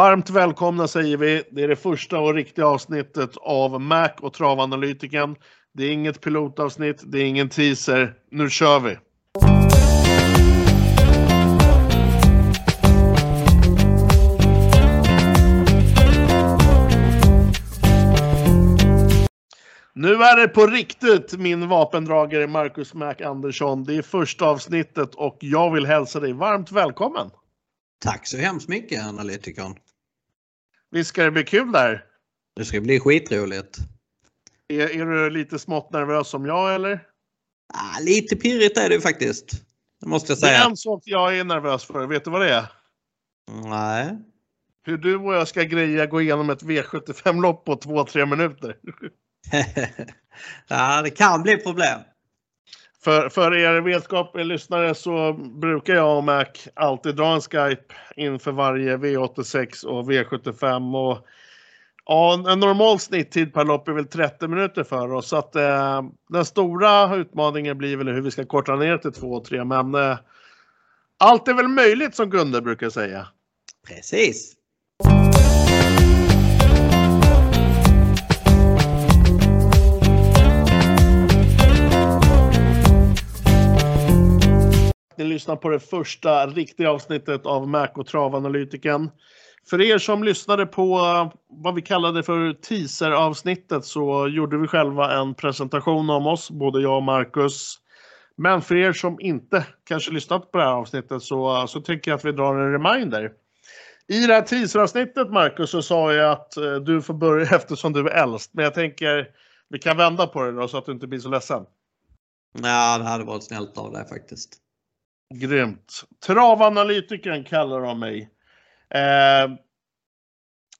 Varmt välkomna säger vi. Det är det första och riktiga avsnittet av Mac och travanalytiken. Det är inget pilotavsnitt, det är ingen teaser. Nu kör vi! Nu är det på riktigt min vapendragare Marcus Mac Andersson. Det är första avsnittet och jag vill hälsa dig varmt välkommen. Tack så hemskt mycket analytikern. Visst ska det bli kul där? Det ska bli skitroligt. Är, är du lite smått nervös som jag eller? Ah, lite pirrigt är det faktiskt. Det måste jag Det är säga. en sak jag är nervös för. Vet du vad det är? Nej. Hur du och jag ska greja gå igenom ett V75-lopp på 2-3 minuter. ja, det kan bli problem. För, för er vetskap, er lyssnare, så brukar jag och Mac alltid dra en Skype inför varje V86 och V75. Och, ja, en normal snitttid per lopp är väl 30 minuter för oss. Så att, eh, den stora utmaningen blir väl hur vi ska korta ner till 2 och 3. Men eh, allt är väl möjligt som Gunde brukar säga. Precis. Ni lyssnar på det första riktiga avsnittet av Mac och travanalytiken. För er som lyssnade på eh, vad vi kallade för teaser-avsnittet så gjorde vi själva en presentation om oss, både jag och Marcus. Men för er som inte kanske lyssnat på det här avsnittet så, eh, så tycker jag att vi drar en reminder. I det här teaser-avsnittet Marcus så sa jag att eh, du får börja eftersom du är äldst. Men jag tänker vi kan vända på det då så att du inte blir så ledsen. Ja, det hade varit snällt av dig faktiskt. Grymt. Travanalytikern kallar de mig. Eh,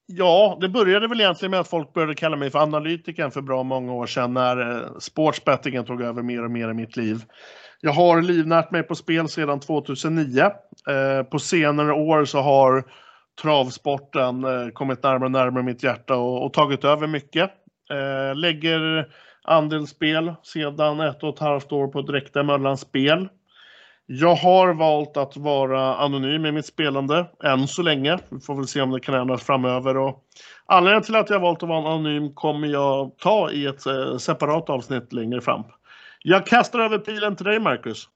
ja, det började väl egentligen med att folk började kalla mig för analytikern för bra många år sedan när eh, sportsbettingen tog över mer och mer i mitt liv. Jag har livnärt mig på spel sedan 2009. Eh, på senare år så har travsporten eh, kommit närmare och närmare mitt hjärta och, och tagit över mycket. Eh, lägger andelsspel sedan ett och ett halvt år på direkta mellan spel. Jag har valt att vara anonym i mitt spelande än så länge. Vi får väl se om det kan ändras framöver. Och anledningen till att jag har valt att vara anonym kommer jag ta i ett eh, separat avsnitt längre fram. Jag kastar över pilen till dig Marcus.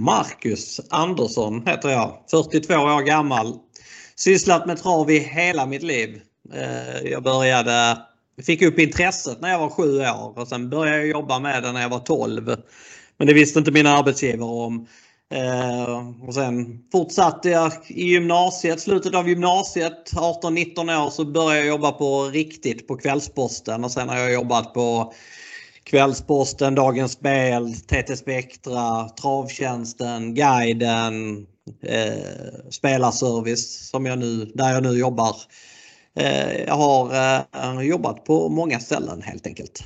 Marcus Andersson heter jag. 42 år gammal. Sysslat med trav i hela mitt liv. Eh, jag började, fick upp intresset när jag var sju år och sen började jag jobba med det när jag var 12. Men det visste inte mina arbetsgivare om. Eh, och sen fortsatte jag i gymnasiet, slutet av gymnasiet, 18-19 år så började jag jobba på riktigt på Kvällsposten och sen har jag jobbat på Kvällsposten, Dagens Spel, TT Spektra, Travtjänsten, Guiden, eh, Spelarservice som jag nu, där jag nu jobbar. Eh, jag har eh, jobbat på många ställen helt enkelt.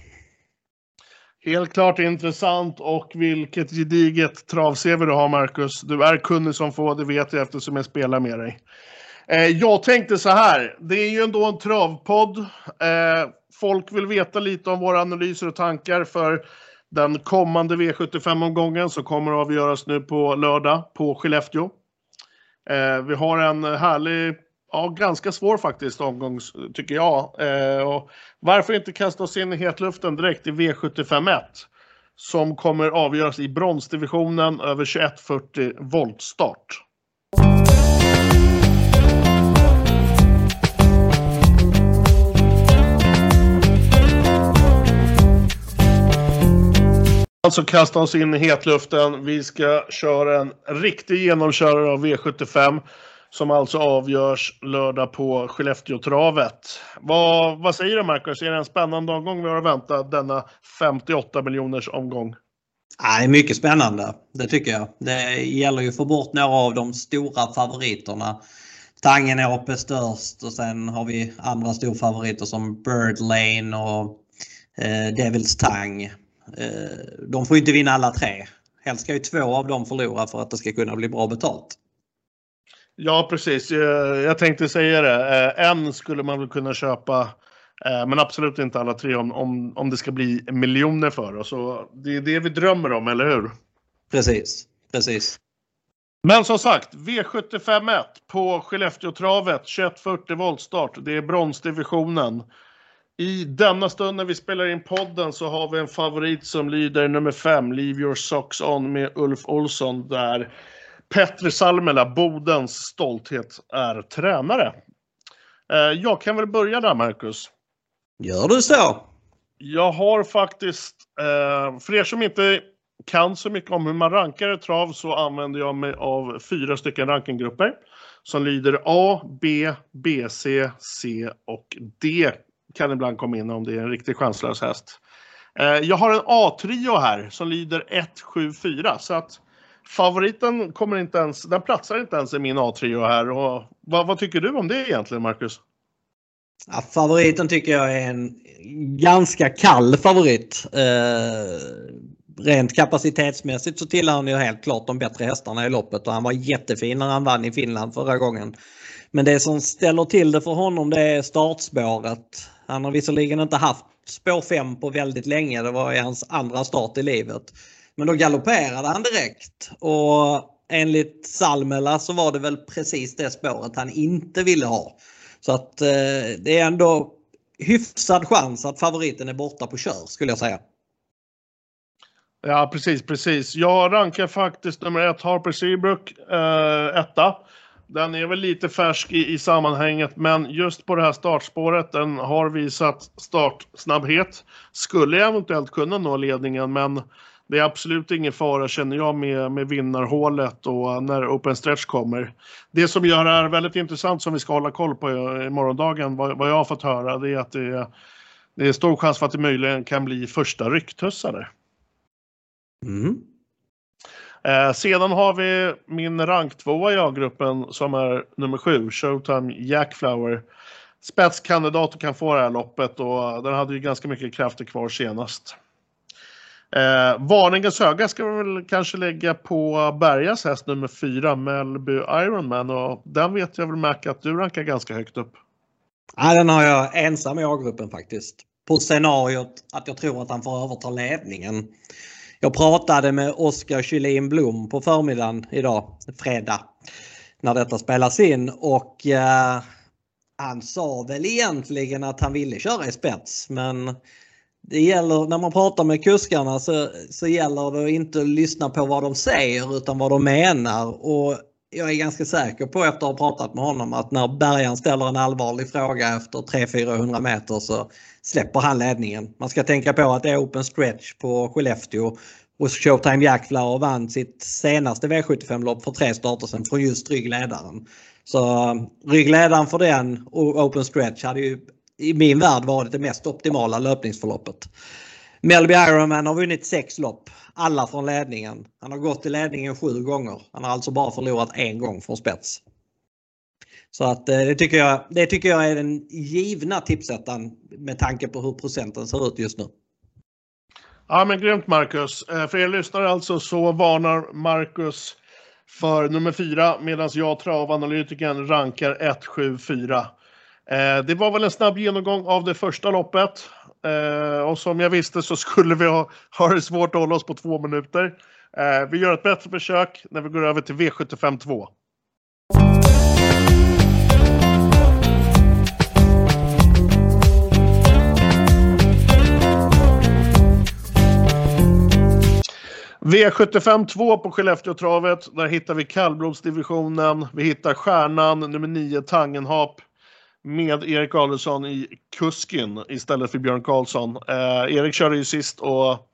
Helt klart intressant och vilket gediget trav-CV du har Marcus. Du är kunnig som få, det vet jag eftersom jag spelar med dig. Eh, jag tänkte så här, det är ju ändå en travpodd. Eh, folk vill veta lite om våra analyser och tankar för den kommande V75-omgången som kommer att avgöras nu på lördag på Skellefteå. Eh, vi har en härlig, ja ganska svår faktiskt omgång tycker jag. Eh, och varför inte kasta oss in i hetluften direkt i V751 som kommer avgöras i bronsdivisionen över 2140 voltstart. Alltså kasta oss in i hetluften. Vi ska köra en riktig genomkörare av V75 som alltså avgörs lördag på Skellefteåtravet. Vad, vad säger du Marcus? Är det en spännande omgång vi har att vänta denna 58 miljoners omgång? Nej, mycket spännande. Det tycker jag. Det gäller ju att få bort några av de stora favoriterna. Tangen, är störst och sen har vi andra storfavoriter som Bird Lane och eh, Devils Tang. Eh, de får inte vinna alla tre. Helst ska ju två av dem förlora för att det ska kunna bli bra betalt. Ja, precis. Jag, jag tänkte säga det. Eh, En skulle man väl kunna köpa, eh, men absolut inte alla tre om, om, om det ska bli miljoner för oss. Och det är det vi drömmer om, eller hur? Precis, precis. Men som sagt, V751 på Skellefteåtravet, 2140 voltstart. Det är bronsdivisionen. I denna stund när vi spelar in podden så har vi en favorit som lyder nummer 5, Leave your socks on med Ulf Olsson där Petri Salmela, Bodens stolthet, är tränare. Eh, jag kan väl börja där, Marcus. Gör du så? Jag har faktiskt, eh, för er som inte kan så mycket om hur man rankar ett trav så använder jag mig av fyra stycken rankinggrupper som lyder A, B, BC, C och D kan ibland komma in om det är en riktigt chanslös häst. Eh, jag har en A-trio här som lyder 1, 7, 4 så att favoriten kommer inte ens, den platsar inte ens i min A-trio här. Och vad, vad tycker du om det egentligen Marcus? Ja, favoriten tycker jag är en ganska kall favorit. Eh, rent kapacitetsmässigt så tillhör han ju helt klart de bättre hästarna i loppet och han var jättefin när han vann i Finland förra gången. Men det som ställer till det för honom det är startspåret. Han har visserligen inte haft spår 5 på väldigt länge. Det var hans andra start i livet. Men då galopperade han direkt och enligt Salmela så var det väl precis det spåret han inte ville ha. Så att eh, det är ändå hyfsad chans att favoriten är borta på kör skulle jag säga. Ja, precis, precis. Jag rankar faktiskt nummer ett, Harper Seabrook, eh, etta. Den är väl lite färsk i, i sammanhanget, men just på det här startspåret, den har visat startsnabbhet. Skulle eventuellt kunna nå ledningen, men det är absolut ingen fara känner jag med, med vinnarhålet och när open stretch kommer. Det som gör det här väldigt intressant som vi ska hålla koll på i morgondagen, vad, vad jag har fått höra, det är att det är, det är stor chans för att det möjligen kan bli första rycktussare. Mm. Eh, sedan har vi min ranktvåa i A-gruppen som är nummer sju, Showtime Jackflower. Spetskandidat och kan få det här loppet och den hade ju ganska mycket krafter kvar senast. Eh, varningens höga ska vi väl kanske lägga på Bergas häst nummer fyra, Melby Ironman. Och den vet jag väl märka att du rankar ganska högt upp. Ja, den har jag ensam i A-gruppen faktiskt. På scenariot att jag tror att han får överta ledningen. Jag pratade med Oskar Kylin Blom på förmiddagen idag, fredag, när detta spelas in och eh, han sa väl egentligen att han ville köra i spets men det gäller, när man pratar med kuskarna så, så gäller det att inte lyssna på vad de säger utan vad de menar. Och jag är ganska säker på efter att ha pratat med honom att när bärgaren ställer en allvarlig fråga efter 300-400 meter så släpper han ledningen. Man ska tänka på att det är open stretch på Skellefteå och Showtime Jackflower vann sitt senaste V75-lopp för tre starter sedan från just ryggledaren. Så eh, ryggledaren för den och open stretch hade ju i min värld varit det mest optimala löpningsförloppet. Melby Ironman har vunnit sex lopp. Alla från ledningen. Han har gått i ledningen sju gånger. Han har alltså bara förlorat en gång från spets. Så att eh, det tycker jag, det tycker jag är den givna tipsettan med tanke på hur procenten ser ut just nu. Ja men grymt Marcus. Eh, för er lyssnare alltså så varnar Marcus för nummer fyra medan jag travanalytikern rankar 1, 7, 4. Eh, det var väl en snabb genomgång av det första loppet. Eh, och som jag visste så skulle vi ha, ha det svårt att hålla oss på två minuter. Eh, vi gör ett bättre försök när vi går över till V75 2. V75 2 på Skellefteåtravet. Där hittar vi kallblodsdivisionen. Vi hittar stjärnan nummer 9 Tangenhap med Erik Adelsson i kusken istället för Björn Karlsson. Eh, Erik körde ju sist och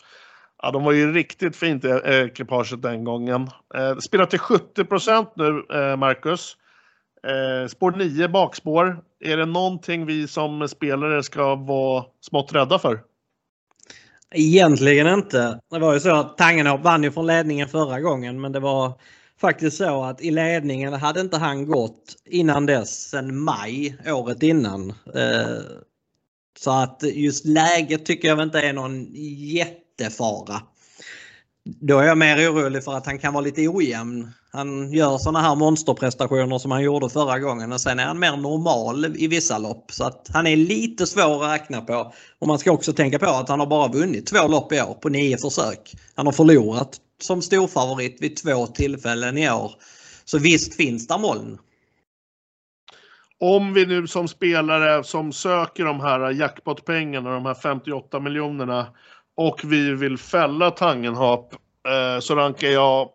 ja, de var ju riktigt fint i ekipaget den gången. Eh, spelar till 70% nu, eh, Marcus. Eh, spår 9 bakspår. Är det någonting vi som spelare ska vara smått rädda för? Egentligen inte. Det var ju så att Tangenhop vann ju från ledningen förra gången men det var faktiskt så att i ledningen hade inte han gått innan dess sen maj året innan. Eh, så att just läget tycker jag inte är någon jättefara. Då är jag mer orolig för att han kan vara lite ojämn. Han gör såna här monsterprestationer som han gjorde förra gången och sen är han mer normal i vissa lopp. Så att han är lite svår att räkna på. Och man ska också tänka på att han har bara vunnit två lopp i år på nio försök. Han har förlorat som storfavorit vid två tillfällen i år. Så visst finns det moln. Om vi nu som spelare som söker de här jackpot-pengarna, de här 58 miljonerna och vi vill fälla Tangenhap eh, så rankar jag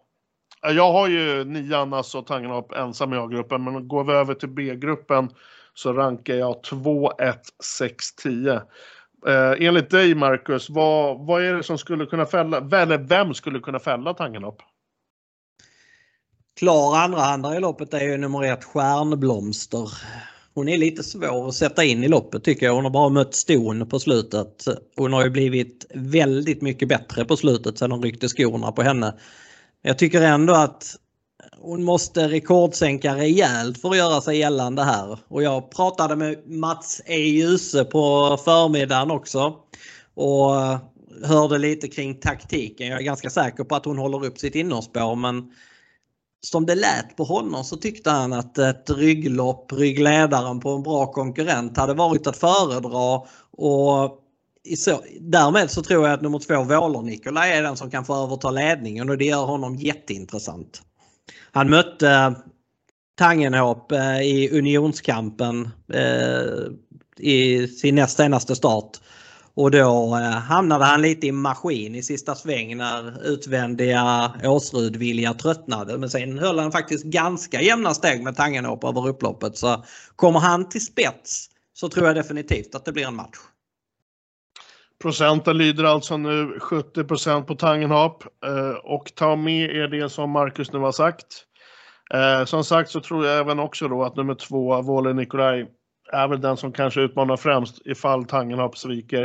jag har ju nian, alltså Tangenhap ensam i A-gruppen, men går vi över till B-gruppen så rankar jag 2, 1, 6, 10. Eh, enligt dig Marcus, vad, vad är det som skulle kunna fälla, eller vem skulle kunna fälla Tangenhap? Klar andrahandare i loppet är ju nummer ett Stjärnblomster. Hon är lite svår att sätta in i loppet tycker jag. Hon har bara mött ston på slutet. Hon har ju blivit väldigt mycket bättre på slutet sedan de ryckte skorna på henne. Jag tycker ändå att hon måste rekordsänka rejält för att göra sig gällande här. Och jag pratade med Mats E. Djuse på förmiddagen också. Och hörde lite kring taktiken. Jag är ganska säker på att hon håller upp sitt innerspår men som det lät på honom så tyckte han att ett rygglopp, ryggledaren på en bra konkurrent hade varit att föredra. Och så, därmed så tror jag att nummer två Våler Nikolaj är den som kan få överta ledningen och det gör honom jätteintressant. Han mötte Tangenhop eh, i unionskampen eh, i sin näst senaste start. Och då eh, hamnade han lite i maskin i sista sväng när utvändiga Åsrud-Vilja tröttnade. Men sen höll han faktiskt ganska jämna steg med Tangenhop över upploppet. Så kommer han till spets så tror jag definitivt att det blir en match. Procenten lyder alltså nu 70% på Tangenhap eh, och ta med er det som Marcus nu har sagt. Eh, som sagt så tror jag även också då att nummer två, Våle Nikolaj, är väl den som kanske utmanar främst ifall Tangenhap sviker.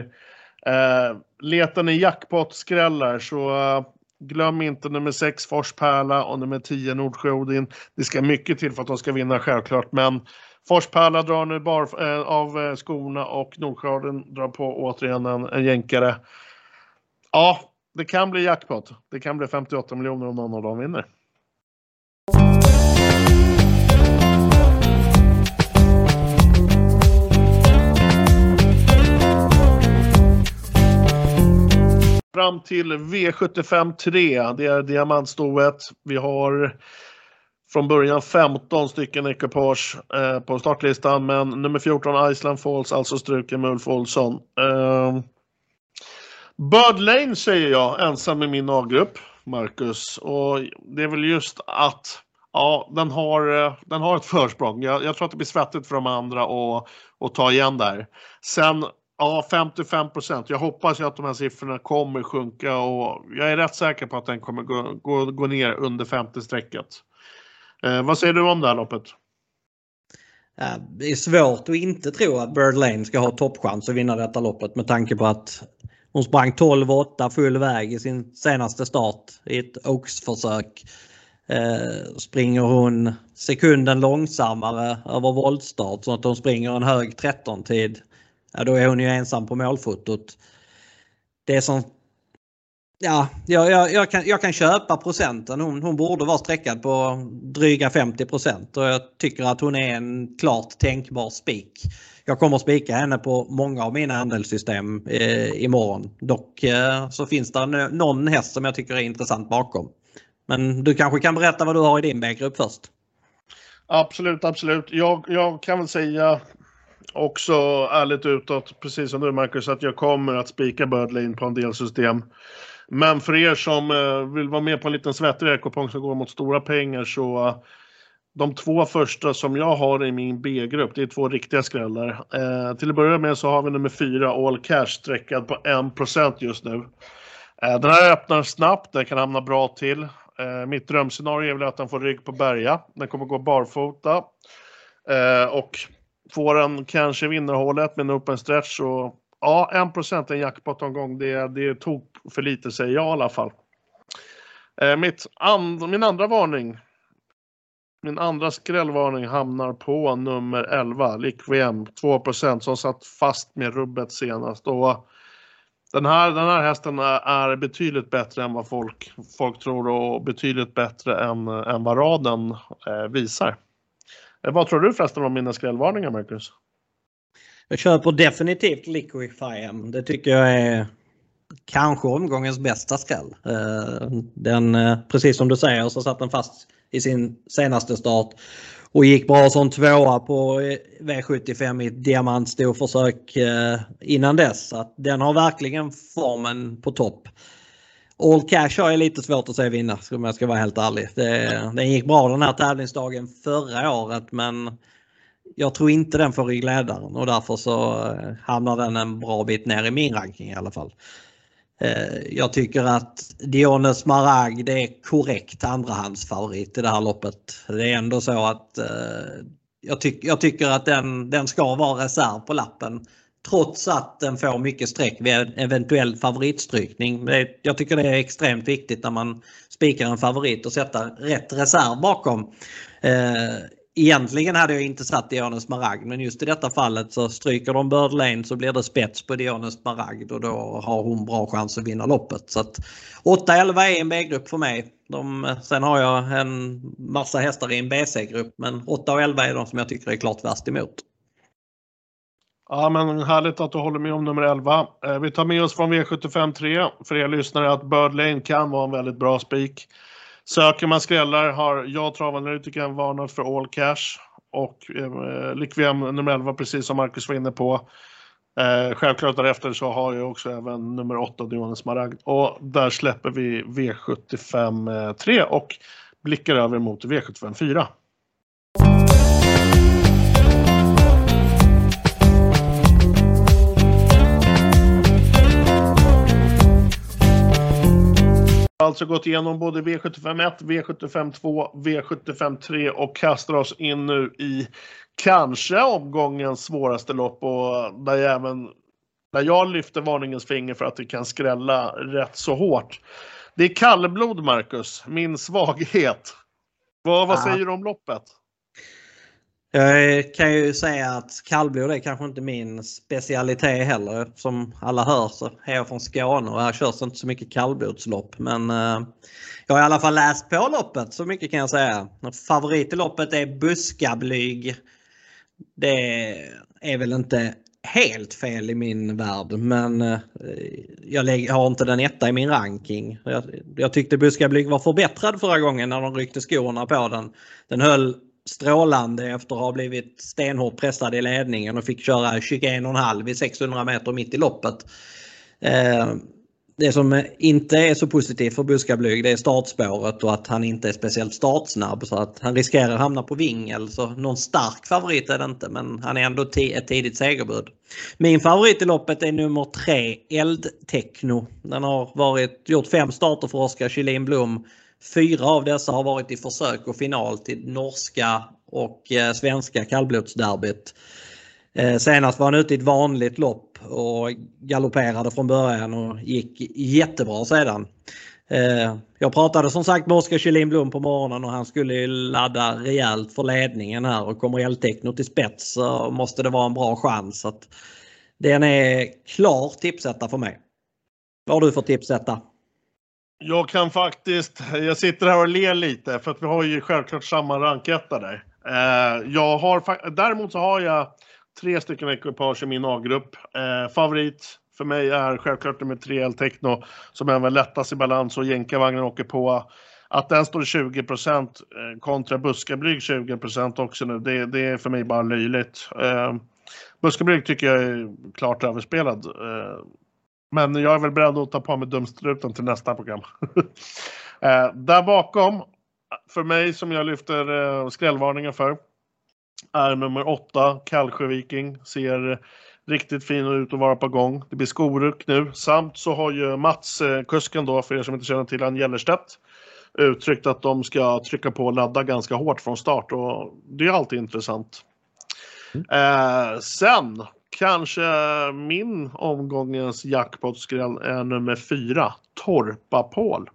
Eh, Letar ni jackpot-skrällar så glöm inte nummer 6 Forspärla och nummer 10 Nordsjö-Odin. Det ska mycket till för att de ska vinna självklart men Forspärla drar nu bar, eh, av eh, skorna och Nordskörden drar på återigen en, en jänkare. Ja, det kan bli jackpot. Det kan bli 58 miljoner om någon av dem vinner. Fram till V75 3, det är diamantstoet. Vi har från början 15 stycken ekipage eh, på startlistan men nummer 14 Island Falls alltså struken med Ulf Olsson. Eh, Bird Lane säger jag ensam i min A-grupp, Marcus. Och det är väl just att ja, den har, eh, den har ett försprång. Jag, jag tror att det blir svettigt för de andra att, att ta igen där. Sen Ja, 55 procent. Jag hoppas ju att de här siffrorna kommer sjunka och jag är rätt säker på att den kommer gå, gå, gå ner under 50-strecket. Eh, vad säger du om det här loppet? Det är svårt att inte tro att Bird Lane ska ha toppchans att vinna detta loppet med tanke på att hon sprang 12-8 full väg i sin senaste start i ett Oaks-försök. Eh, springer hon sekunden långsammare över voltstart så att hon springer en hög 13-tid, ja, då är hon ju ensam på målfotot. Det som Ja, jag, jag, jag, kan, jag kan köpa procenten. Hon, hon borde vara sträckad på dryga 50 procent och jag tycker att hon är en klart tänkbar spik. Jag kommer att spika henne på många av mina andelssystem eh, imorgon. Dock eh, så finns det någon häst som jag tycker är intressant bakom. Men du kanske kan berätta vad du har i din B-grupp först? Absolut, absolut. Jag, jag kan väl säga också ärligt utåt, precis som du Marcus, att jag kommer att spika Birdlane på en del system. Men för er som eh, vill vara med på en liten svettig kupong som går mot stora pengar så eh, de två första som jag har i min B-grupp, det är två riktiga skrällar. Eh, till att börja med så har vi nummer fyra All Cash sträckad på 1% just nu. Eh, den här öppnar snabbt, den kan hamna bra till. Eh, mitt drömscenario är väl att den får rygg på Berga. Den kommer gå barfota. Eh, och får den kanske vinnarhålet med en open stretch så Ja, 1 procent en jackpot-omgång, det, det är tok för lite säger jag i alla fall. Eh, mitt and, min andra varning. Min andra skrällvarning hamnar på nummer 11, Liquiem, 2% som satt fast med rubbet senast. Och den, här, den här hästen är, betydligt bättre än vad folk, folk tror och betydligt bättre än, än vad raden eh, visar. Eh, vad tror du förresten om mina skrällvarningar, Marcus? Jag köper definitivt Liquify Det tycker jag är kanske omgångens bästa skräll. Eh, den, eh, precis som du säger så satt den fast i sin senaste start och gick bra som tvåa på eh, V75 i ett diamantstorförsök innan dess. Så den har verkligen formen på topp. All Cash har jag lite svårt att se vinna om jag ska vara helt ärlig. Det, den gick bra den här tävlingsdagen förra året men jag tror inte den får ryggledaren och därför så eh, hamnar den en bra bit ner i min ranking i alla fall. Eh, jag tycker att Diones Marag det är korrekt andrahandsfavorit i det här loppet. Det är ändå så att eh, jag, tyck, jag tycker att den, den ska vara reserv på lappen. Trots att den får mycket streck vid eventuell favoritstrykning. Jag tycker det är extremt viktigt när man spikar en favorit och sätta rätt reserv bakom. Egentligen hade jag inte satt Dionys Maragd men just i detta fallet så stryker de Bird Lane så blir det spets på Dionys Maragd och då har hon bra chans att vinna loppet. Så 8-11 är en B-grupp för mig. De, sen har jag en massa hästar i en BC-grupp men 8 och 11 är de som jag tycker är klart värst emot. Ja, men härligt att du håller med om nummer 11. Eh, vi tar med oss från V75 3 för er lyssnare att Bird Lane kan vara en väldigt bra spik. Söker man skrällar har jag travanalytikern varnat för All Cash och eh, Liquem nummer 11 precis som Marcus var inne på. Eh, självklart därefter så har jag också även nummer 8 Dione Smaragd och där släpper vi V75 3 eh, och blickar över mot V75 4. Alltså gått igenom både V751, V752, V753 och kastar oss in nu i kanske omgångens svåraste lopp och där jag även där jag lyfter varningens finger för att det kan skrälla rätt så hårt. Det är kallblod, Marcus, min svaghet. Vad, vad säger du om loppet? Jag kan ju säga att kallblod är kanske inte min specialitet heller. Som alla hör så är jag från Skåne och här körs inte så mycket kallblodslopp. Men eh, jag har i alla fall läst på loppet, så mycket kan jag säga. Favorit i loppet är Buskablyg. Det är väl inte helt fel i min värld men eh, jag har inte den etta i min ranking. Jag, jag tyckte Buskablyg var förbättrad förra gången när de ryckte skorna på den. Den höll strålande efter att ha blivit stenhårt pressad i ledningen och fick köra 21,5 i 600 meter mitt i loppet. Eh, det som inte är så positivt för Buskablyg det är startspåret och att han inte är speciellt startsnabb så att han riskerar att hamna på vingel. Så någon stark favorit är det inte men han är ändå ett tidigt segerbud. Min favorit i loppet är nummer 3 Eldtechno. Den har varit, gjort fem starter för Oskar Kjellin Blom Fyra av dessa har varit i försök och final till norska och eh, svenska kallblodsderbyt. Eh, senast var han ute i ett vanligt lopp och galopperade från början och gick jättebra sedan. Eh, jag pratade som sagt med Oskar Kjellin Blom på morgonen och han skulle ladda rejält för ledningen här och kommer Eltechno till spets så måste det vara en bra chans. Att den är klar tipsetta för mig. Vad har du för tipsetta? Jag kan faktiskt, jag sitter här och ler lite för att vi har ju självklart samma ranketta där. Eh, jag har, däremot så har jag tre stycken ekipage i min A-grupp. Eh, favorit för mig är självklart nummer 3 Eltechno som även lättas lättast i balans och jänkarvagnen åker på. Att den står 20% eh, kontra Buskablyg 20% också nu, det, det, är för mig bara löjligt. Buskablyg tycker jag är klart överspelad. Men jag är väl beredd att ta på mig dumstruten till nästa program. Där bakom, för mig som jag lyfter skrällvarningen för, är nummer 8, Kallsjö Viking. Ser riktigt fin ut att vara på gång. Det blir skoruck nu. Samt så har ju Mats, kusken då, för er som inte känner till han Gellerstedt, uttryckt att de ska trycka på och ladda ganska hårt från start och det är alltid intressant. Mm. Sen kanske min omgångens jackpot-skräll är nummer 4, Torpa Paul.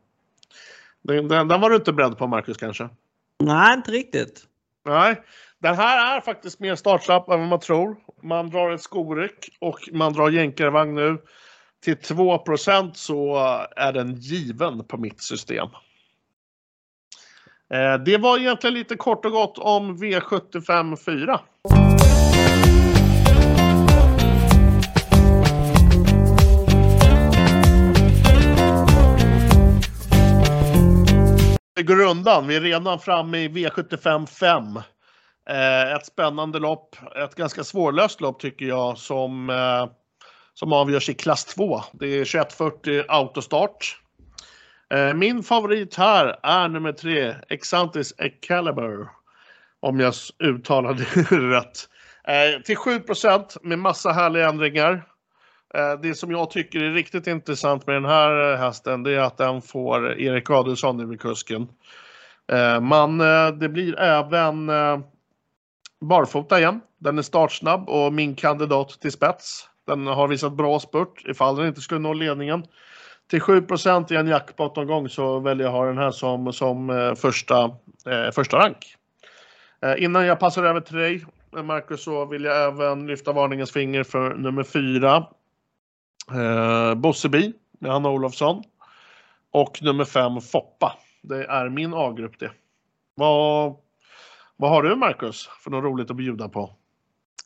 Den, den, den, var du inte beredd på Marcus kanske? Nej, inte riktigt. Nej, den här är faktiskt mer startslapp än vad man tror. Man drar ett skoryck och man drar jänkarvagn nu. Till 2% så är den given på mitt system. Det var egentligen lite kort och gott om V75 4. Går undan. Vi är redan framme i V75 5. Eh, ett spännande lopp, ett ganska svårlöst lopp tycker jag som, eh, som avgörs i klass 2. Det är 2140 autostart. Eh, min favorit här är nummer 3, Exantis Excalibur. Om jag uttalar det rätt. Eh, till 7 med massa härliga ändringar. Eh, det som jag tycker är riktigt intressant med den här hästen det är att den får Erik Adelsson i kusken. Eh, Man, eh, det blir även barfota igen. Den är startsnabb och min kandidat till spets. Den har visat bra spurt ifall den inte skulle nå ledningen. Till 7% i en jackpot-omgång så väljer jag att ha den här som, som första, eh, första rank. Eh, innan jag passar över till dig Marcus så vill jag även lyfta varningens finger för nummer fyra. Eh, Bosseby med Hanna Olofsson. Och nummer fem Foppa. Det är min A-grupp det. Vad, vad har du Marcus för något roligt att bjuda på?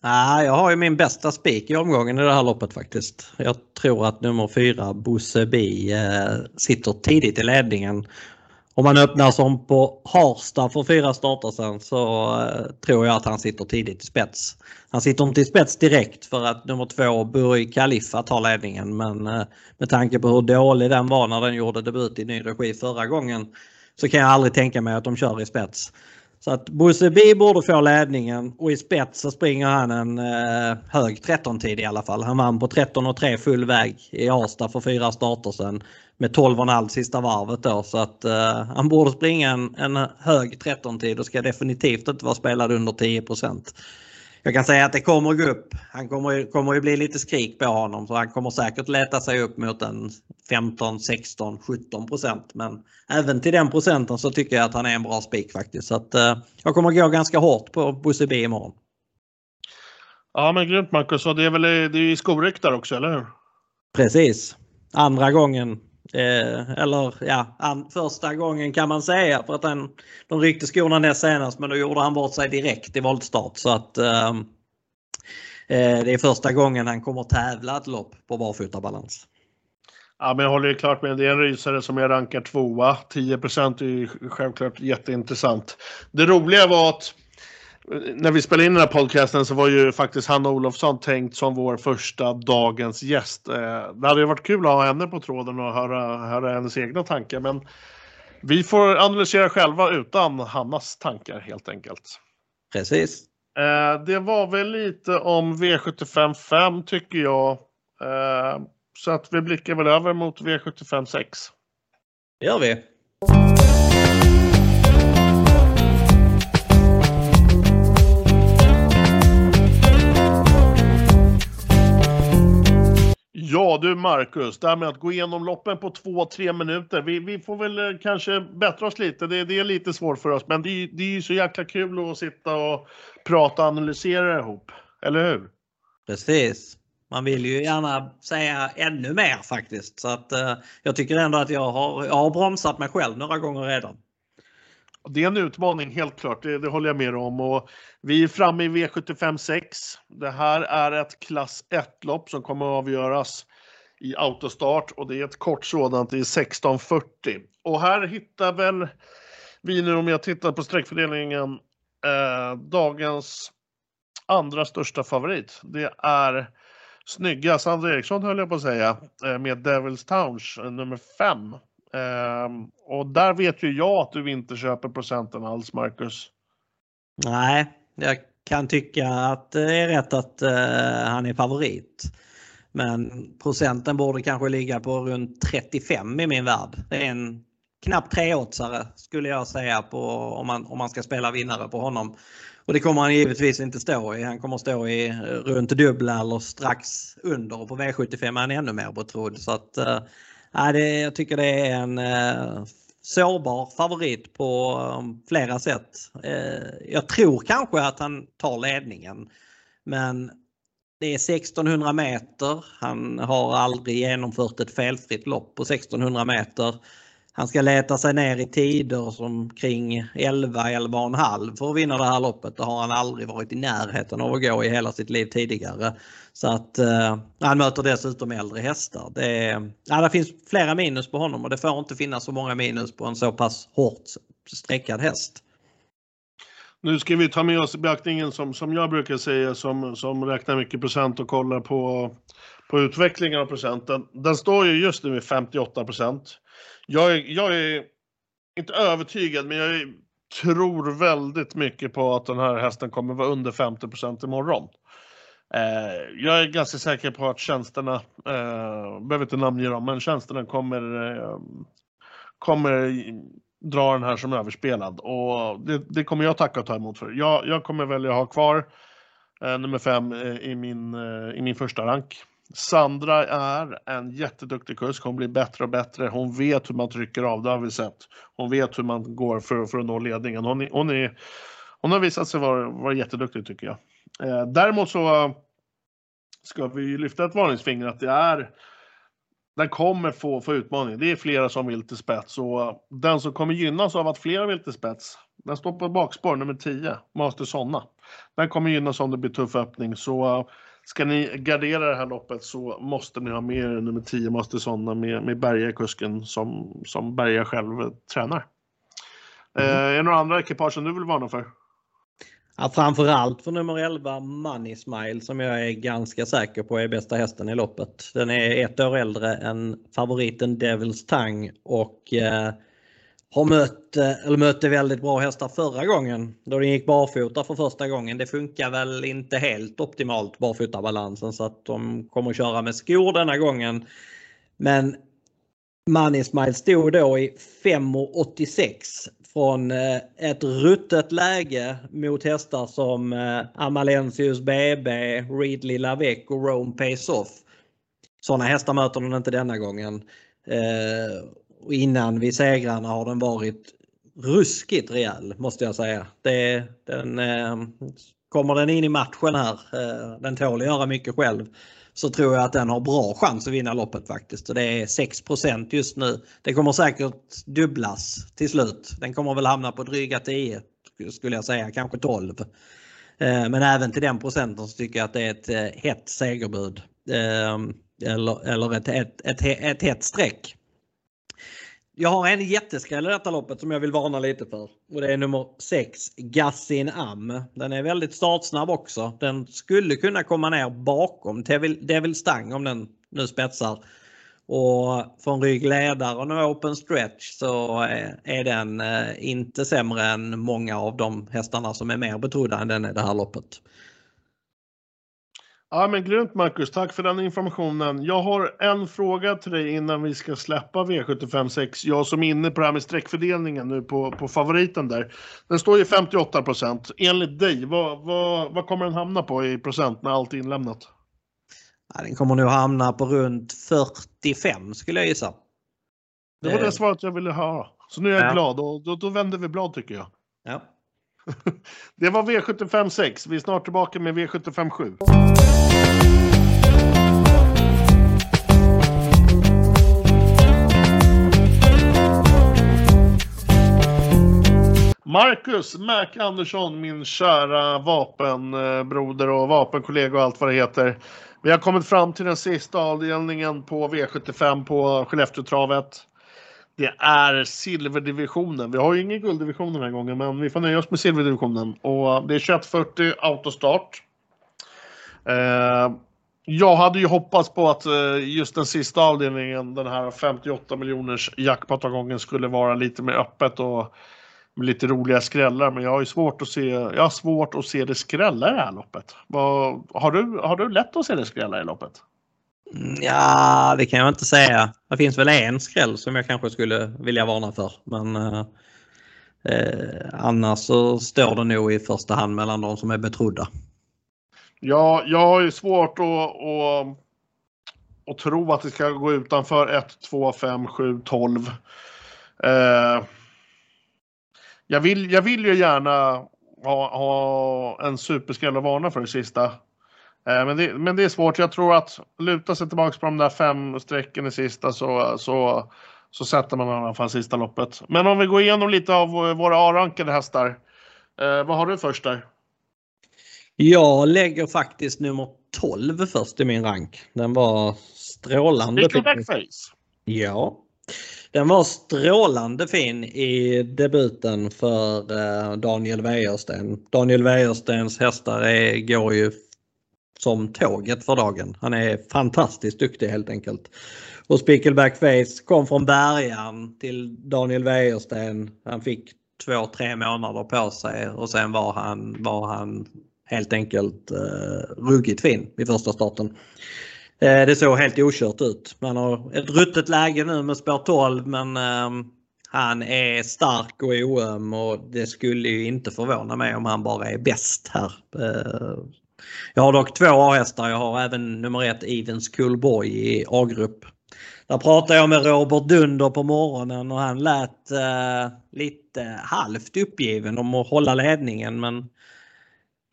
Ah, jag har ju min bästa spik i omgången i det här loppet faktiskt. Jag tror att nummer fyra Bosse Bi eh, sitter tidigt i ledningen om man öppnar som på Harsta för fyra starter sen så eh, tror jag att han sitter tidigt i spets. Han sitter inte i spets direkt för att nummer två Burj Khalifa tar ledningen men eh, med tanke på hur dålig den var när den gjorde debut i ny regi förra gången så kan jag aldrig tänka mig att de kör i spets. Så att Bosse Bi borde få ledningen och i spets så springer han en eh, hög 13-tid i alla fall. Han vann på 13.3 full väg i Arsta för fyra starter sen med 12,5 sista varvet då så att eh, han borde springa en, en hög 13-tid och ska definitivt inte vara spelad under 10 jag kan säga att det kommer gå upp. Han kommer, kommer ju bli lite skrik på honom så han kommer säkert leta sig upp mot en 15, 16, 17% Men även till den procenten så tycker jag att han är en bra spik faktiskt. Så att, uh, jag kommer gå ganska hårt på Bosse B imorgon. Ja men grymt Marcus och det är väl det är i skoryktare också eller hur? Precis. Andra gången Eh, eller ja, an, första gången kan man säga för att han, de ryckte skorna näst senast men då gjorde han bort sig direkt i voltstart. Så att ehm, eh, det är första gången han kommer tävla ett lopp på barfotabalans. Ja, men jag håller ju klart med. Det är en rysare som är rankad tvåa. 10% är ju självklart jätteintressant. Det roliga var att när vi spelade in den här podcasten så var ju faktiskt Hanna Olofsson tänkt som vår första dagens gäst. Eh, det hade ju varit kul att ha henne på tråden och höra, höra hennes egna tankar men vi får analysera själva utan Hannas tankar helt enkelt. Precis. Eh, det var väl lite om V75 5 tycker jag. Eh, så att vi blickar väl över mot V75 6. Det gör vi. Ja du Marcus, det här med att gå igenom loppen på två, tre minuter. Vi, vi får väl eh, kanske bättra oss lite. Det, det är lite svårt för oss, men det, det är ju så jäkla kul att sitta och prata och analysera ihop. Eller hur? Precis. Man vill ju gärna säga ännu mer faktiskt. Så att, eh, jag tycker ändå att jag har, jag har bromsat mig själv några gånger redan. Det är en utmaning helt klart, det, det, håller jag med om. Och vi är framme i V75 6. Det här är ett klass 1-lopp som kommer att avgöras i autostart och det är ett kort sådant i 16.40. Och här hittar väl vi nu, om jag tittar på sträckfördelningen, eh, dagens andra största favorit. Det är snygga Sandra Eriksson höll jag på att säga, eh, med Devils Towns eh, nummer 5. Um, ehm, och där vet ju jag att du inte köper procenten alls, Marcus. Nej, jag kan tycka att det är rätt att uh, han är favorit. Men procenten borde kanske ligga på runt 35 i min värld. Det är en knapp treåtsare skulle jag säga på, om, man, om man ska spela vinnare på honom. Och det kommer han givetvis inte stå i. Han kommer stå i runt dubbla eller strax under och på V75 är han ännu mer betrodd. Så att, äh, det, jag tycker det är en äh, sårbar favorit på äh, flera sätt. Äh, jag tror kanske att han tar ledningen. Men det är 1600 meter. Han har aldrig genomfört ett felfritt lopp på 1600 meter. han ska leta sig ner i tider som kring 11, 11,5 för att vinna det här loppet. Det har han aldrig varit i närheten av att gå i hela sitt liv tidigare. Så att eh, han möter dessutom äldre hästar. Det, ja, det finns flera minus på honom och det får inte finnas så många minus på en så pass hårt sträckad häst. Nu ska vi ta med oss i beaktningen som, som jag brukar säga som, som räknar mycket procent och kollar på, på utvecklingen av procenten. Den står ju just nu i 58 procent. Jag är, jag är inte övertygad men jag är, tror väldigt mycket på att den här hästen kommer vara under 50 procent imorgon. Eh, jag är ganska säker på att tjänsterna, eh, behöver inte namnge dem, men tjänsterna kommer, eh, kommer dra den här som överspelad och det, det, kommer jag tacka och ta emot för. Jag, jag kommer välja att ha kvar eh, nummer fem eh, i, min, eh, i min första rank. Sandra är en jätteduktig kusk. Hon blir bättre och bättre. Hon vet hur man trycker av, det har vi sett. Hon vet hur man går för, för att nå ledningen. Hon, är, hon, är, hon har visat sig vara, vara jätteduktig tycker jag. Eh, däremot så ska vi lyfta ett varningsfinger att det är den kommer få, få utmaning. Det är flera som vill till spets och den som kommer gynnas av att flera vill till spets, den står på bakspår nummer 10, Master Sonna. Den kommer gynnas om det blir tuff öppning så ska ni gardera det här loppet så måste ni ha med er nummer 10, Master Sonna med, med Berga-kusken som, som Berga själv tränar. Mm. Eh, är det några andra ekipage som du vill varna för? Ja, framförallt för nummer 11 Money Smile som jag är ganska säker på är bästa hästen i loppet. Den är ett år äldre än favoriten Devils Tang och eh, har mött, eh, eller mötte väldigt bra hästar förra gången då den gick barfota för första gången. Det funkar väl inte helt optimalt barfotabalansen så att de kommer köra med skor denna gången. Men Money Smile stod då i 5,86 från eh, ett ruttet läge mot hästar som eh, Amalensius BB, Ridley Lavec och Rome Pace Off. Sådana hästar möter den inte denna gången. Eh, och innan vid segrarna har den varit ruskigt rejäl måste jag säga. Det, den, kommer den in i matchen här, den tål att göra mycket själv så tror jag att den har bra chans att vinna loppet faktiskt. Och det är 6% just nu. Det kommer säkert dubblas till slut. Den kommer väl hamna på dryga 10 skulle jag säga, kanske 12. Eh, men även till den procenten så tycker jag att det är ett eh, hett segerbud. Eh, eller, eller ett, ett, ett, ett hett streck. Jag har en jätteskräll i detta loppet som jag vill varna lite för. Och det är nummer 6, Gassin Am. Den är väldigt startsnabb också. Den skulle kunna komma ner bakom Devil, Devil Stang om den nu spetsar. Och från ryggledare och open stretch så eh, är den eh, inte sämre än många av de hästarna som är mer betrodda än den i det här loppet. Ja, men grymt Marcus, tack för den informationen. Jag har en fråga till dig innan vi ska släppa V756. Jag som är inne på det här med streckfördelningen nu på, på favoriten där. Den står ju 58 procent. Enligt dig, vad, vad, vad kommer den hamna på i procent när allt är inlämnat? Ja, den kommer nog hamna på runt 45 skulle jag gissa. Det var det svaret jag ville höra. Så nu är jag ja. glad och då, då vänder vi blad tycker jag. Ja. Det var V75 6. Vi är snart tillbaka med V75 7. Marcus Mac Andersson, min kära vapenbroder och vapenkollega och allt vad det heter. Vi har kommit fram till den sista avdelningen på V75 på Skellefteåtravet. Det är silverdivisionen. Vi har ju ingen gulddivision den här gången, men vi får nöja oss med silverdivisionen. Och eh, det är 2140 autostart. Eh, jag hade ju hoppats på att eh, just den sista avdelningen, den här 58 miljoners jackpot skulle vara lite mer öppet och med lite roliga skrällar. Men jag har ju svårt att se, jag har svårt att se det skrälla i det här loppet. Vad, har, du, har du lätt att se det skrälla i loppet? Mm, ja, det kan jag inte säga. Det finns väl en skräll som jag kanske skulle vilja varna för. Men eh, eh, annars så står det nog i första hand mellan de som är betrodda. Ja, jag har ju svårt att, att, att tro att det ska gå utanför 1, 2, 5, 7, 12. Eh, jag, vill, jag vill ju gärna ha, ha en superskräll att varna för det sista. Eh, men det, men det är svårt. Jag tror att luta sig tillbaka på de där fem strecken i sista så, så, så sätter man i alla fall sista loppet. Men om vi går igenom lite av våra A-rankade hästar. Eh, vad har du först där? Jag lägger faktiskt nummer 12 först i min rank. Den var strålande fin. Face. Ja. Den var strålande fin i debuten för eh, Daniel Wäjersten. Daniel Wäjerstens hästar är, går ju som tåget för dagen. Han är fantastiskt duktig helt enkelt. Och Spickleback Face kom från bärgaren till Daniel Wäjersten. Han fick två, tre månader på sig och sen var han, var han helt enkelt eh, ruggigt fin vid första starten. Eh, det såg helt okört ut. Man har ett ruttet läge nu med spår 12 men eh, han är stark och oöm och det skulle ju inte förvåna mig om han bara är bäst här. Eh, jag har dock två A-hästar. Jag har även nummer ett Evens Coolboy i A-grupp. Där pratade jag med Robert Dunder på morgonen och han lät eh, lite halvt uppgiven om att hålla ledningen men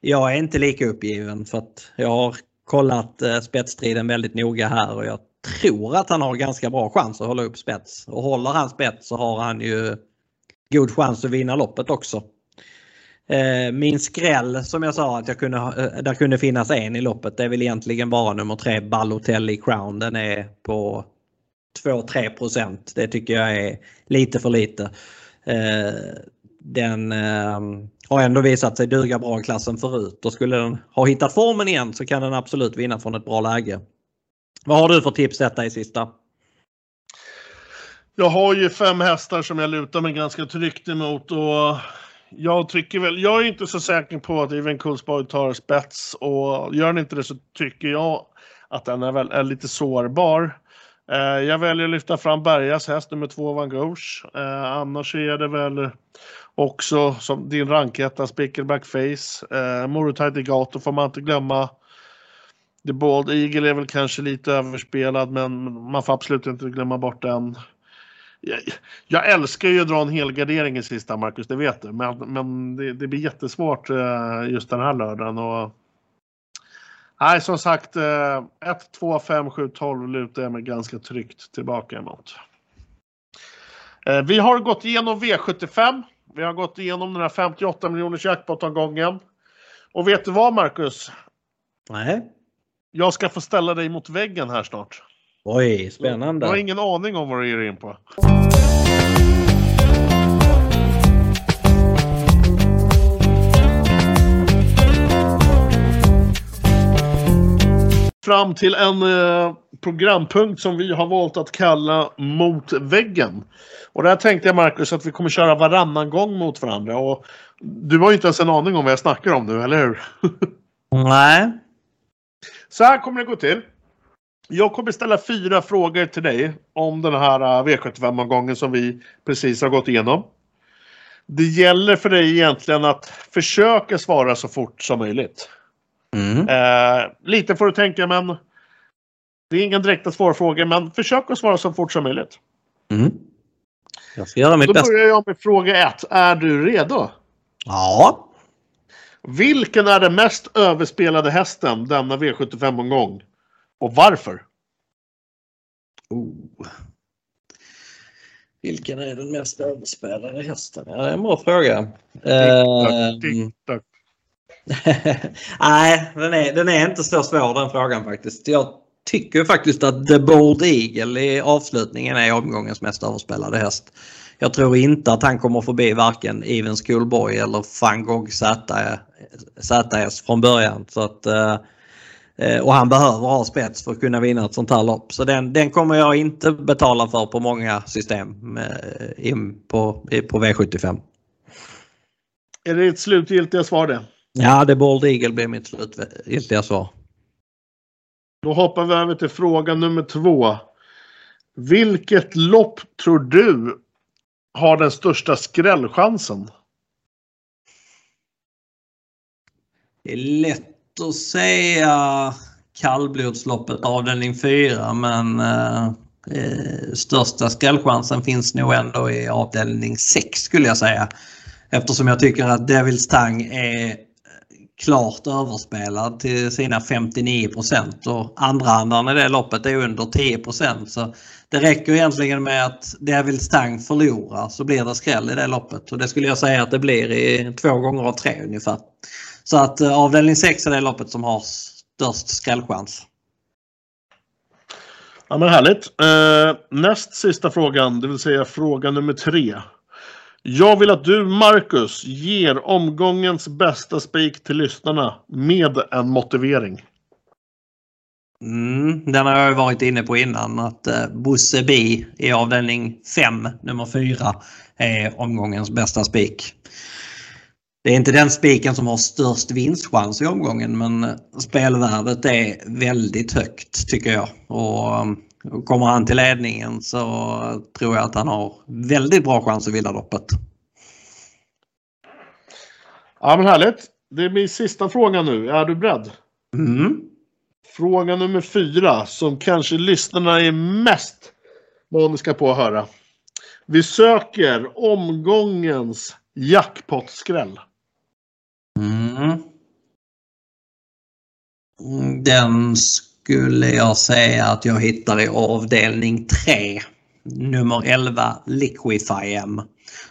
jag är inte lika uppgiven för att jag har kollat eh, spetsstriden väldigt noga här och jag tror att han har ganska bra chans att hålla upp spets. Och håller han spets så har han ju god chans att vinna loppet också. Eh, min skräll som jag sa att jag kunde, eh, där kunde finnas en i loppet det är väl egentligen bara nummer tre Balotelli Crown. Den är på 2-3 procent. Det tycker jag är lite för lite. Eh, den eh, har ändå visat sig duga bra i klassen förut och skulle den ha hittat formen igen så kan den absolut vinna från ett bra läge. Vad har du för tips detta i sista? Jag har ju fem hästar som jag lutar mig ganska tryggt emot och jag tycker väl, jag är inte så säker på att Even Kulsborg tar spets och gör han inte det så tycker jag att den är, väl, är lite sårbar. Eh, jag väljer att lyfta fram Bergas häst nummer två Van Gogh. Eh, annars är det väl också som din ranketta Spickleback Face. Eh, Morotajt Gato får man inte glömma. The Bald Eagle är väl kanske lite överspelad men man får absolut inte glömma bort den. Jag, jag älskar ju att dra en helgardering i sista Marcus, det vet du. Men, men det, det blir jättesvårt eh, just den här lördagen. Och, nej, som sagt, 1, 2, 5, 7, 12 lutar jag mig ganska tryggt tillbaka emot. Eh, vi har gått igenom V75. Vi har gått igenom den här 58 miljoners jackpot-omgången. Och vet du vad Marcus? Nej. Jag ska få ställa dig mot väggen här snart. Oj, spännande. Jag har ingen aning om vad du ger in på. Fram till en eh, programpunkt som vi har valt att kalla Mot väggen. Och där tänkte jag Marcus att vi kommer köra varannan gång mot varandra. Och du har ju inte ens en aning om vad jag snackar om nu, eller hur? Nej. Så här kommer det gå till. Jag kommer ställa fyra frågor till dig om den här äh, V75-omgången som vi precis har gått igenom. Det gäller för dig egentligen att försöka svara så fort som möjligt. Mm. Eh, lite får du tänka men det är ingen direkta svårfrågor men försök att svara så fort som möjligt. Mm. Jag ska göra mitt Då bästa. Då börjar jag med fråga ett. Är du redo? Ja. Vilken är den mest överspelade hästen denna V75-omgång? Och varför? Oh. Vilken är den mest överspelade hästen? Ja, det är en bra fråga. Ehm. Nej, den är, den är inte så svår den frågan faktiskt. Jag tycker faktiskt att The Bold Eagle i avslutningen är omgångens mest överspelade häst. Jag tror inte att han kommer förbi varken Even Schoolboy eller van Gogh ZS från början. Så att, eh, och han behöver ha spets för att kunna vinna ett sånt här lopp. Så den, den kommer jag inte betala för på många system eh, in på, på V75. Är det ett slutgiltiga svar det? Ja, The Bold Eagle blir mitt slutgiltiga svar. Då hoppar vi över till fråga nummer två. Vilket lopp tror du har den största skrällchansen? Det är lätt att säga kallblodsloppet avdelning 4 men eh, eh, största skrällchansen finns nog ändå i avdelning 6 skulle jag säga. Eftersom jag tycker att Devils Tang är eh, klart överspelad till sina 59% och andrahandaren i det loppet är under 10% Så det räcker egentligen med att Devil's Tang förlorar så blir det skräll i det loppet. Och det skulle jag säga att det blir i två gånger av tre ungefär. Så att eh, avdelning 6 är det loppet som har störst skrällchans. Ja men härligt. Eh, näst sista frågan, det vill säga fråga nummer tre. Jag vill att du, Marcus, ger omgångens bästa spik till lyssnarna med en motivering. Mm, den har jag varit inne på innan att eh, Bosse B i avdelning 5, nummer 4, är omgångens bästa spik. Det är inte den spiken som har störst vinstchans i omgången men spelvärdet är väldigt högt tycker jag. Och Kommer han till ledningen så tror jag att han har väldigt bra chans att vinna loppet. Ja men härligt. Det blir sista frågan nu. Är du beredd? Mm. Fråga nummer fyra som kanske lyssnarna är mest maniska på att höra. Vi söker omgångens jackpot-skräll. Mm. Den skulle jag säga att jag hittar i avdelning 3. Nummer 11 Liquify M.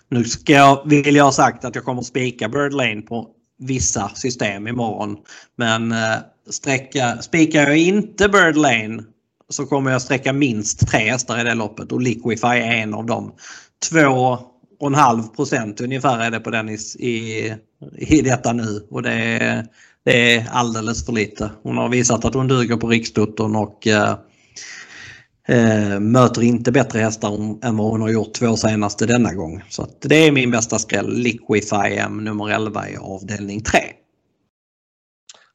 Nu ska jag, vill jag ha sagt att jag kommer spika Bird Lane på vissa system imorgon. Men eh, sträcka, spikar jag inte Bird Lane så kommer jag sträcka minst tre hästar i det loppet och Liquify är en av dem. Två och en halv procent ungefär är det på den i, i, i detta nu och det är, det är alldeles för lite. Hon har visat att hon duger på Riksdottern och eh, eh, möter inte bättre hästar än vad hon har gjort två senaste denna gång. Så det är min bästa skräll. Liquify M nummer 11 i avdelning 3.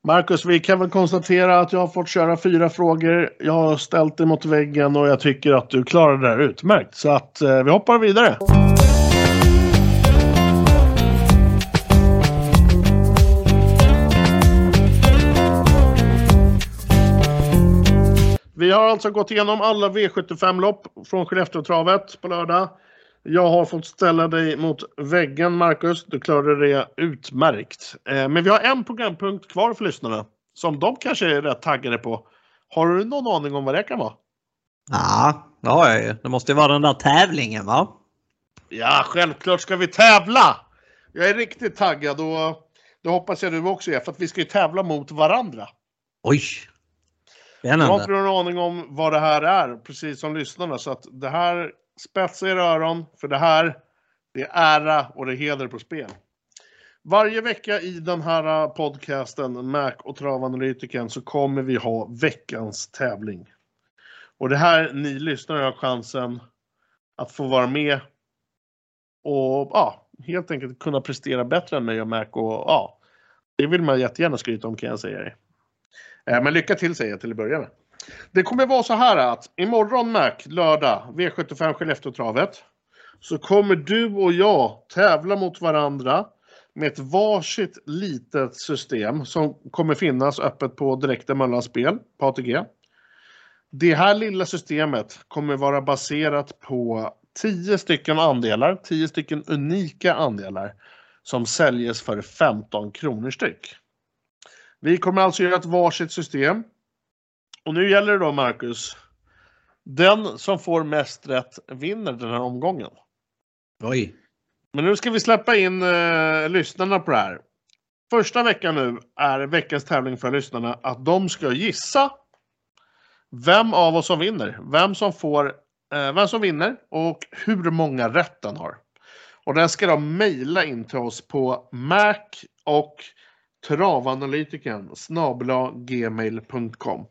Marcus, vi kan väl konstatera att jag har fått köra fyra frågor. Jag har ställt dig mot väggen och jag tycker att du klarar det här utmärkt. Så att eh, vi hoppar vidare. Vi har alltså gått igenom alla V75-lopp från Skellefteåtravet på lördag. Jag har fått ställa dig mot väggen, Marcus. Du klarade det utmärkt. Eh, men vi har en programpunkt kvar för lyssnarna som de kanske är rätt taggade på. Har du någon aning om vad det kan vara? Ja, det har jag ju. Det måste ju vara den där tävlingen, va? Ja, självklart ska vi tävla! Jag är riktigt taggad och det hoppas jag du också är, för att vi ska ju tävla mot varandra. Oj, Spännande. Jag har inte någon aning om vad det här är, precis som lyssnarna. Så att det här, spetsa era öron, för det här, det är ära och det är heder på spel. Varje vecka i den här podcasten, Mac och travanalytiken, så kommer vi ha veckans tävling. Och det här, ni lyssnare har chansen att få vara med och ja, helt enkelt kunna prestera bättre än mig och Mac. Och, ja, det vill man jättegärna skryta om kan jag säga er. Eh, men lycka till säger jag till att börja med. Det kommer vara så här att imorgon Mac, lördag, V75 Skellefteåtravet. Så kommer du och jag tävla mot varandra med ett varsitt litet system som kommer finnas öppet på Direkta Möllan Spel på ATG. Det här lilla systemet kommer vara baserat på 10 stycken andelar, 10 stycken unika andelar som säljs för 15 kronor styck. Vi kommer alltså göra ett varsitt system. Och nu gäller det då, Marcus. Den som får mest rätt vinner den här omgången. Oj. Men nu ska vi släppa in eh, lyssnarna på det här. Första veckan nu är veckans tävling för lyssnarna att de ska gissa vem av oss som vinner. Vem som får, eh, vem som vinner och hur många rätt den har. Och den ska de mejla in till oss på Mac och travanalytiken snabla gmail.com.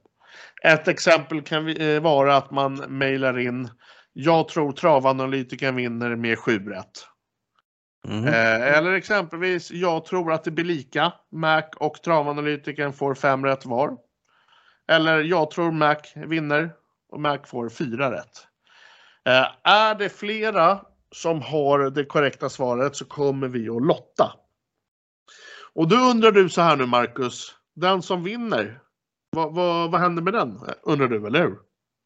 Ett exempel kan eh, vara att man mejlar in Jag tror travanalytiken vinner med 7 rätt. Mm. Eh, eller exempelvis Jag tror att det blir lika. Mac och travanalytiken får 5 rätt var. Eller Jag tror Mac vinner och Mac får 4 rätt. Eh, är det flera som har det korrekta svaret så kommer vi att lotta. Och då undrar du så här nu Marcus, den som vinner, vad, vad, vad händer med den? Undrar du, eller hur?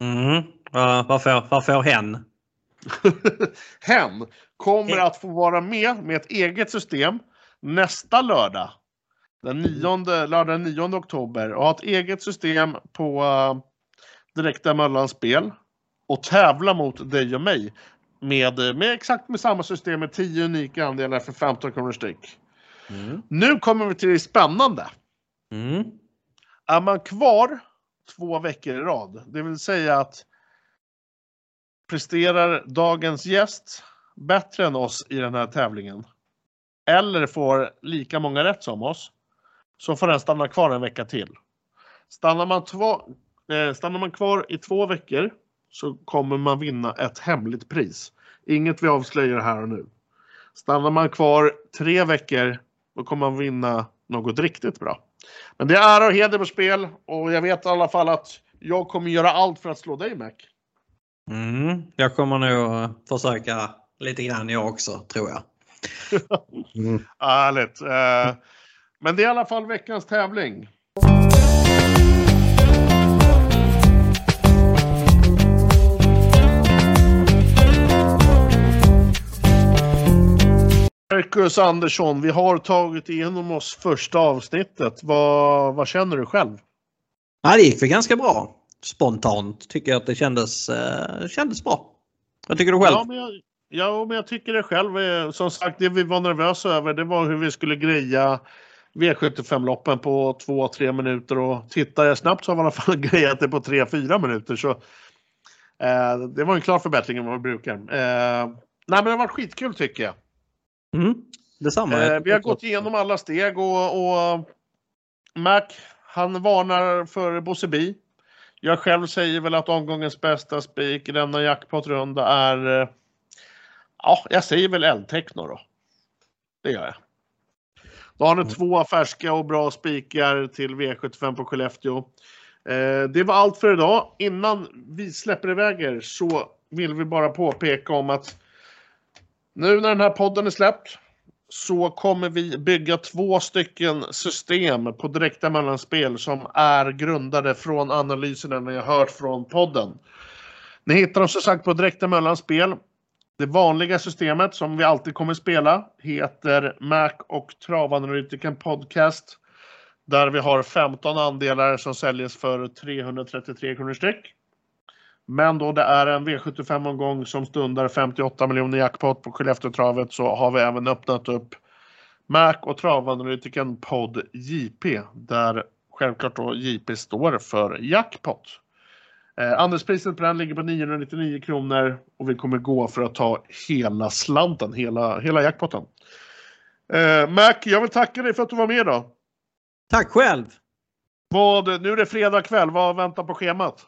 Mm. Uh, vad, får, vad får hen? hen kommer att få vara med med ett eget system nästa lördag. den 9, lördag den 9 oktober och ha ett eget system på uh, Direkta Möllans spel och tävla mot dig och mig med, med exakt med samma system med 10 unika andelar för 15 kronor styck. Mm. Nu kommer vi till det spännande. Mm. Är man kvar två veckor i rad, det vill säga att presterar dagens gäst bättre än oss i den här tävlingen eller får lika många rätt som oss så får den stanna kvar en vecka till. Stannar man, två, eh, stannar man kvar i två veckor så kommer man vinna ett hemligt pris. Inget vi avslöjar här och nu. Stannar man kvar tre veckor då kommer man vinna något riktigt bra. Men det är ära och heder på spel och jag vet i alla fall att jag kommer göra allt för att slå dig Mac. Mm. Jag kommer nog försöka lite grann jag också tror jag. mm. Härligt. Eh, men det är i alla fall veckans tävling. Marcus Andersson, vi har tagit igenom oss första avsnittet. Vad, vad känner du själv? Ja, det gick väl ganska bra. Spontant tycker jag att det kändes, eh, kändes bra. Vad tycker du själv? Ja men, jag, ja, men jag tycker det själv. Som sagt, det vi var nervösa över det var hur vi skulle greja V75-loppen på 2-3 minuter och tittar jag snabbt så har vi i alla fall grejat det på 3-4 minuter. Så, eh, det var en klar förbättring än vad vi brukar. Eh, nej, men det har varit skitkul tycker jag. Mm, detsamma. Eh, vi har gått igenom alla steg och, och Mac, han varnar för Bosse Jag själv säger väl att omgångens bästa spik i denna jackpot-runda är eh, Ja, jag säger väl L-Techno då. Det gör jag. Då har ni mm. två färska och bra spikar till V75 på Skellefteå. Eh, det var allt för idag. Innan vi släpper iväg er så vill vi bara påpeka om att nu när den här podden är släppt så kommer vi bygga två stycken system på direkta mellanspel som är grundade från analyserna ni har hört från podden. Ni hittar dem som sagt på direkta mellanspel. Det vanliga systemet som vi alltid kommer spela heter Mac och travanalytiken podcast. Där vi har 15 andelar som säljs för 333 kronor styck. Men då det är en V75-omgång som stundar 58 miljoner jackpot på Skellefteåtravet så har vi även öppnat upp Mac och travanalytiken podd JP där självklart då JP står för jackpot. Eh, andelspriset på den ligger på 999 kronor och vi kommer gå för att ta hela slanten, hela, hela jackpotten. Eh, Mac, jag vill tacka dig för att du var med idag. Tack själv! Vad, nu är det fredag kväll, vad väntar på schemat?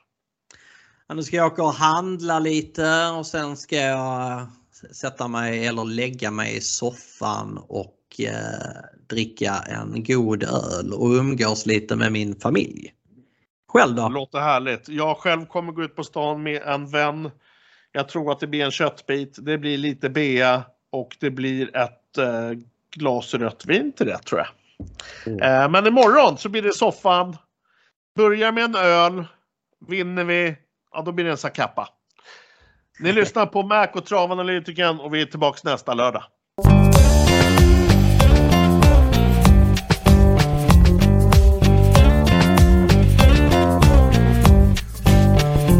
Nu ska jag åka och handla lite och sen ska jag sätta mig eller lägga mig i soffan och eh, dricka en god öl och umgås lite med min familj. Själv då? Det låter härligt. Jag själv kommer gå ut på stan med en vän. Jag tror att det blir en köttbit, det blir lite bea och det blir ett eh, glas rött vin till det tror jag. Mm. Eh, men imorgon så blir det soffan. Börjar med en öl. Vinner vi, ja då blir det en Zacapa. Ni lyssnar på Mac och travanalytikern och vi är tillbaka nästa lördag.